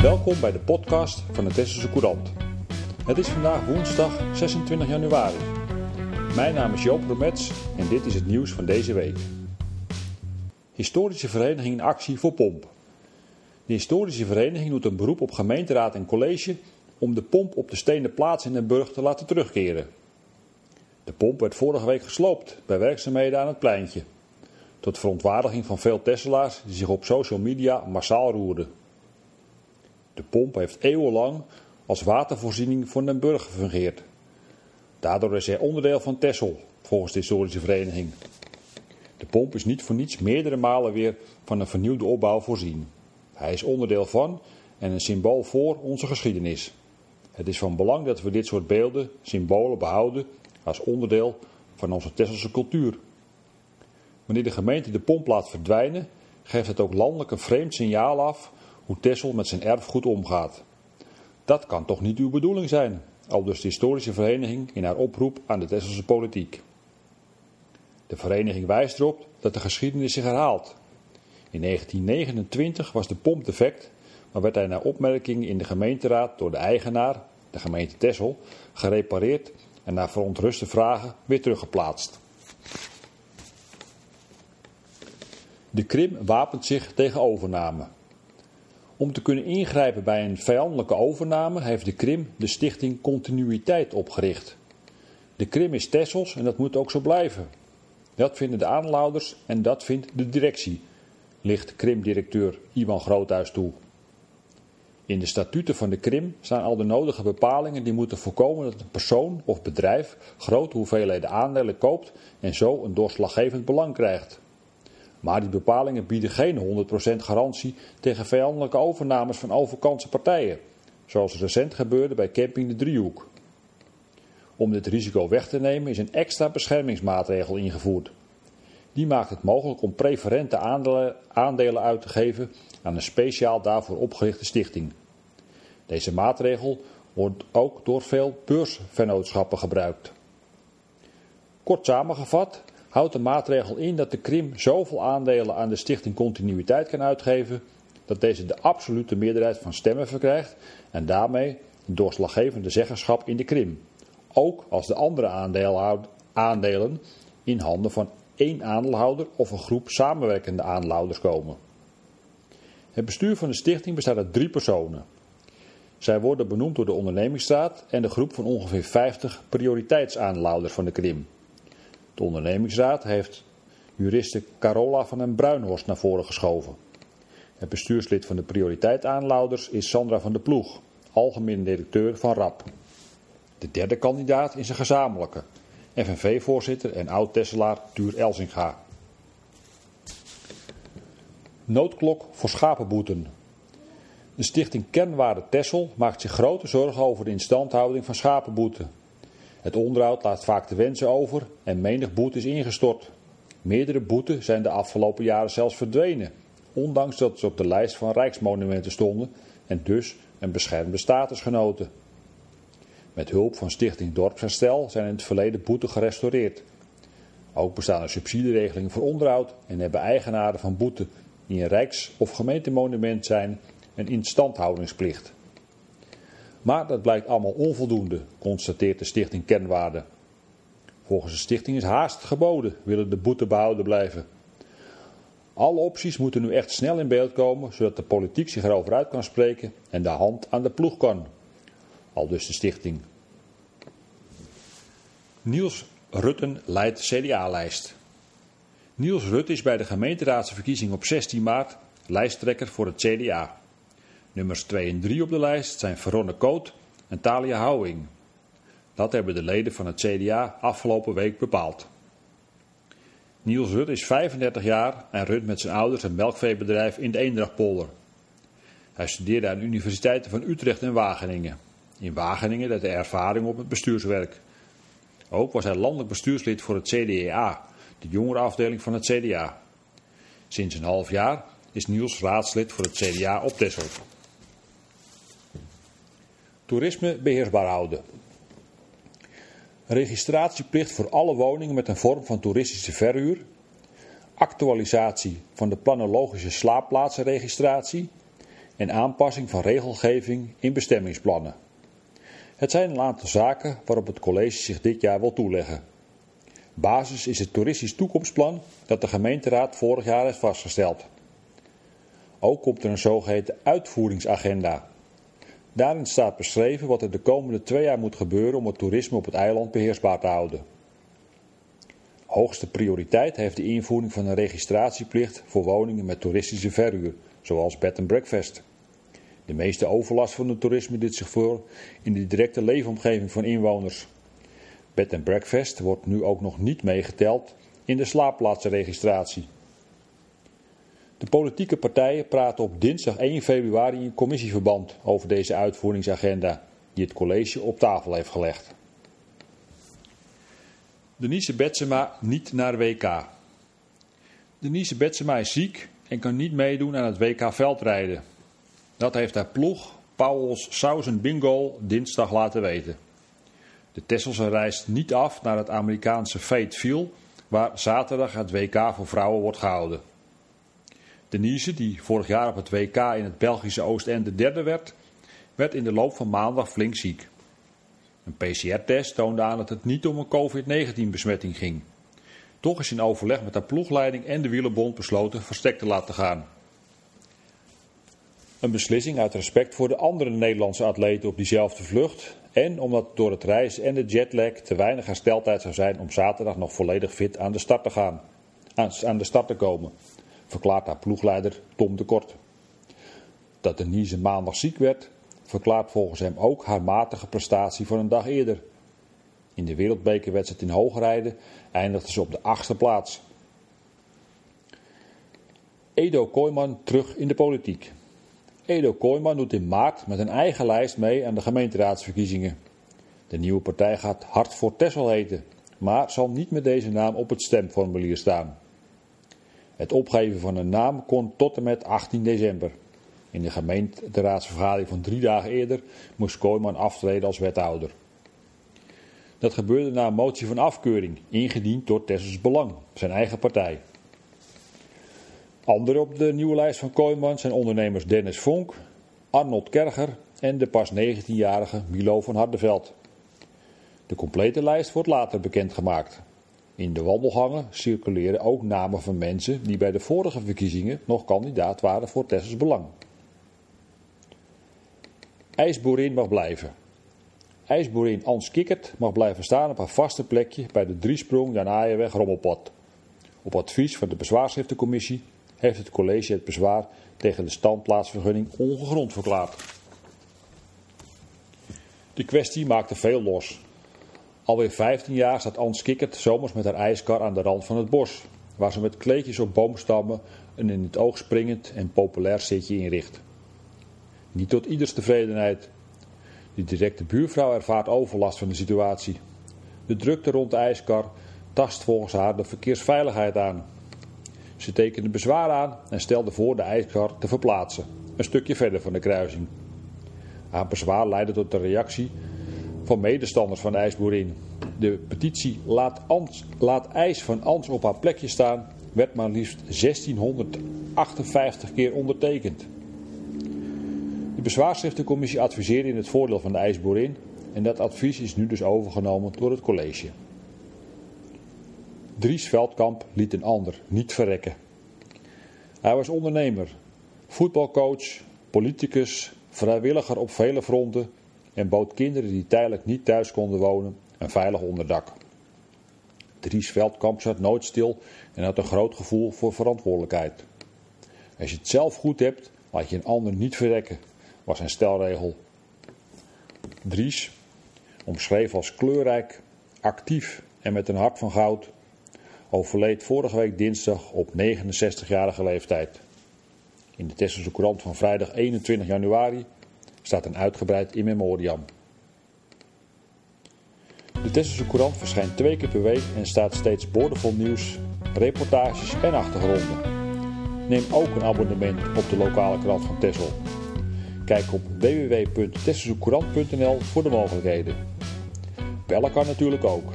Welkom bij de podcast van de Tesselse Courant. Het is vandaag woensdag 26 januari. Mijn naam is Joop Romets en dit is het nieuws van deze week. Historische Vereniging in actie voor pomp. De Historische Vereniging doet een beroep op gemeenteraad en college om de pomp op de stenen plaats in Den Burg te laten terugkeren. De pomp werd vorige week gesloopt bij werkzaamheden aan het pleintje. Tot verontwaardiging van veel Tesselaars die zich op social media massaal roerden. De pomp heeft eeuwenlang als watervoorziening voor Den Burg gefungeerd. Daardoor is hij onderdeel van Tessel, volgens de historische vereniging. De pomp is niet voor niets meerdere malen weer van een vernieuwde opbouw voorzien. Hij is onderdeel van en een symbool voor onze geschiedenis. Het is van belang dat we dit soort beelden, symbolen behouden als onderdeel van onze Tesselse cultuur. Wanneer de gemeente de pomp laat verdwijnen, geeft het ook landelijk een vreemd signaal af hoe Tessel met zijn erfgoed omgaat. Dat kan toch niet uw bedoeling zijn, aldus de historische vereniging in haar oproep aan de Tesselse politiek. De vereniging wijst erop dat de geschiedenis zich herhaalt. In 1929 was de pomp defect, maar werd hij naar opmerking in de gemeenteraad door de eigenaar, de gemeente Tessel, gerepareerd en na verontruste vragen weer teruggeplaatst. De Krim wapent zich tegen overname. Om te kunnen ingrijpen bij een vijandelijke overname heeft de Krim de stichting Continuïteit opgericht. De Krim is Tessels en dat moet ook zo blijven. Dat vinden de aanlouders en dat vindt de directie, ligt Krim-directeur Ivan Groothuis toe. In de statuten van de Krim staan al de nodige bepalingen die moeten voorkomen dat een persoon of bedrijf grote hoeveelheden aandelen koopt en zo een doorslaggevend belang krijgt. Maar die bepalingen bieden geen 100% garantie tegen vijandelijke overnames van overkantse partijen, zoals recent gebeurde bij Camping de Driehoek. Om dit risico weg te nemen is een extra beschermingsmaatregel ingevoerd. Die maakt het mogelijk om preferente aandelen uit te geven aan een speciaal daarvoor opgerichte stichting. Deze maatregel wordt ook door veel beursvennootschappen gebruikt. Kort samengevat houdt de maatregel in dat de Krim zoveel aandelen aan de stichting Continuïteit kan uitgeven dat deze de absolute meerderheid van stemmen verkrijgt en daarmee doorslaggevende zeggenschap in de Krim. Ook als de andere aandelen in handen van één aandeelhouder of een groep samenwerkende aandeelhouders komen. Het bestuur van de stichting bestaat uit drie personen. Zij worden benoemd door de ondernemingsraad en de groep van ongeveer 50 prioriteitsaandeelhouders van de Krim. De ondernemingsraad heeft juriste Carola van den Bruinhorst naar voren geschoven. Het bestuurslid van de prioriteitaanlouders is Sandra van der Ploeg, algemeen directeur van RAP. De derde kandidaat is een gezamenlijke, FNV-voorzitter en oud-Tesselaar Tuur Elzinga. Noodklok voor schapenboeten. De stichting Kenwaarde Tessel maakt zich grote zorgen over de instandhouding van schapenboeten. Het onderhoud laat vaak de wensen over en menig boete is ingestort. Meerdere boeten zijn de afgelopen jaren zelfs verdwenen, ondanks dat ze op de lijst van rijksmonumenten stonden en dus een beschermde status genoten. Met hulp van Stichting Dorpsherstel zijn in het verleden boeten gerestaureerd. Ook bestaan er subsidieregelingen voor onderhoud en hebben eigenaren van boeten die een rijks- of gemeentemonument zijn een instandhoudingsplicht. Maar dat blijkt allemaal onvoldoende, constateert de stichting Kenwaarde. Volgens de stichting is haast geboden, willen de boete behouden blijven. Alle opties moeten nu echt snel in beeld komen, zodat de politiek zich erover uit kan spreken en de hand aan de ploeg kan. Al dus de stichting. Niels Rutten leidt CDA-lijst. Niels Rutte is bij de gemeenteraadsverkiezing op 16 maart lijsttrekker voor het CDA. Nummers 2 en 3 op de lijst zijn Veronne Koot en Talia Houwing. Dat hebben de leden van het CDA afgelopen week bepaald. Niels Rut is 35 jaar en runt met zijn ouders een melkveebedrijf in de Eendrachtpolder. Hij studeerde aan de universiteiten van Utrecht en Wageningen. In Wageningen had hij ervaring op het bestuurswerk. Ook was hij landelijk bestuurslid voor het CDA, de jongerenafdeling van het CDA. Sinds een half jaar is Niels raadslid voor het CDA op Texel. Toerisme beheersbaar houden. Registratieplicht voor alle woningen met een vorm van toeristische verhuur. Actualisatie van de planologische slaapplaatsenregistratie. en aanpassing van regelgeving in bestemmingsplannen. Het zijn een aantal zaken waarop het college zich dit jaar wil toeleggen. Basis is het toeristisch toekomstplan dat de gemeenteraad vorig jaar heeft vastgesteld. Ook komt er een zogeheten uitvoeringsagenda. Daarin staat beschreven wat er de komende twee jaar moet gebeuren om het toerisme op het eiland beheersbaar te houden. Hoogste prioriteit heeft de invoering van een registratieplicht voor woningen met toeristische verhuur, zoals bed and breakfast. De meeste overlast van het toerisme doet zich voor in de directe leefomgeving van inwoners. Bed and breakfast wordt nu ook nog niet meegeteld in de slaapplaatsenregistratie. De politieke partijen praten op dinsdag 1 februari in commissieverband over deze uitvoeringsagenda die het college op tafel heeft gelegd. Denise Betsema niet naar WK. Denise Betsema is ziek en kan niet meedoen aan het WK veldrijden. Dat heeft haar ploeg, Pauwels Sausen Bingo, dinsdag laten weten. De Tesselse reist niet af naar het Amerikaanse Fayetteville, waar zaterdag het WK voor vrouwen wordt gehouden. Denise, die vorig jaar op het WK in het Belgische Oostende derde werd, werd in de loop van maandag flink ziek. Een PCR-test toonde aan dat het niet om een COVID-19-besmetting ging. Toch is in overleg met haar ploegleiding en de wielerbond besloten verstek te laten gaan. Een beslissing uit respect voor de andere Nederlandse atleten op diezelfde vlucht en omdat door het reizen en de jetlag te weinig hersteltijd zou zijn om zaterdag nog volledig fit aan de start te gaan. Aan de start te komen, verklaart haar ploegleider Tom de Kort. Dat Denise maandag ziek werd, verklaart volgens hem ook haar matige prestatie van een dag eerder. In de wereldbekerwedstrijd in hoogrijden eindigde ze op de achtste plaats. Edo Kooijman terug in de politiek. Edo Kooijman doet in maart met een eigen lijst mee aan de gemeenteraadsverkiezingen. De nieuwe partij gaat Hart voor Tessel heten, maar zal niet met deze naam op het stemformulier staan. Het opgeven van een naam kon tot en met 18 december. In de gemeenteraadsvergadering van drie dagen eerder moest Kooijman aftreden als wethouder. Dat gebeurde na een motie van afkeuring, ingediend door Tessels Belang, zijn eigen partij. Anderen op de nieuwe lijst van Kooijman zijn ondernemers Dennis Vonk, Arnold Kerger en de pas 19-jarige Milo van Hardeveld. De complete lijst wordt later bekendgemaakt. In de wandelgangen circuleren ook namen van mensen die bij de vorige verkiezingen nog kandidaat waren voor Tessels Belang. IJsboerin mag blijven. IJsboerin Ans Kikkert mag blijven staan op haar vaste plekje bij de driesprong Janaaienweg Rommelpad. Op advies van de bezwaarschriftencommissie heeft het college het bezwaar tegen de standplaatsvergunning ongegrond verklaard. De kwestie maakte veel los. Alweer 15 jaar staat Ans Kikkert zomers met haar ijskar aan de rand van het bos, waar ze met kleedjes op boomstammen een in het oog springend en populair zitje inricht. Niet tot ieders tevredenheid. De directe buurvrouw ervaart overlast van de situatie. De drukte rond de ijskar tast volgens haar de verkeersveiligheid aan. Ze tekende bezwaar aan en stelde voor de ijskar te verplaatsen, een stukje verder van de kruising. Haar bezwaar leidde tot de reactie van medestanders van de ijsboerin. De petitie laat, laat ijs van Ans op haar plekje staan werd maar liefst 1658 keer ondertekend. De bezwaarschriftencommissie adviseerde in het voordeel van de ijsboerin en dat advies is nu dus overgenomen door het college. Dries Veldkamp liet een ander niet verrekken. Hij was ondernemer, voetbalcoach, politicus, vrijwilliger op vele fronten en bood kinderen die tijdelijk niet thuis konden wonen een veilig onderdak. Dries Veldkamp zat nooit stil en had een groot gevoel voor verantwoordelijkheid. Als je het zelf goed hebt, laat je een ander niet verrekken, was zijn stelregel. Dries, omschreven als kleurrijk, actief en met een hart van goud, overleed vorige week dinsdag op 69-jarige leeftijd. In de Tesselse Courant van vrijdag 21 januari staat een uitgebreid in memoriam. De Tesselse Courant verschijnt twee keer per week en staat steeds boordevol nieuws, reportages en achtergronden. Neem ook een abonnement op de lokale krant van Tessel. Kijk op www.tesselsecourant.nl voor de mogelijkheden. Bellen kan natuurlijk ook.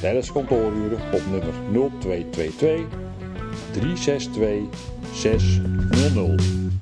Tijdens kantooruren op nummer 0222 362 600.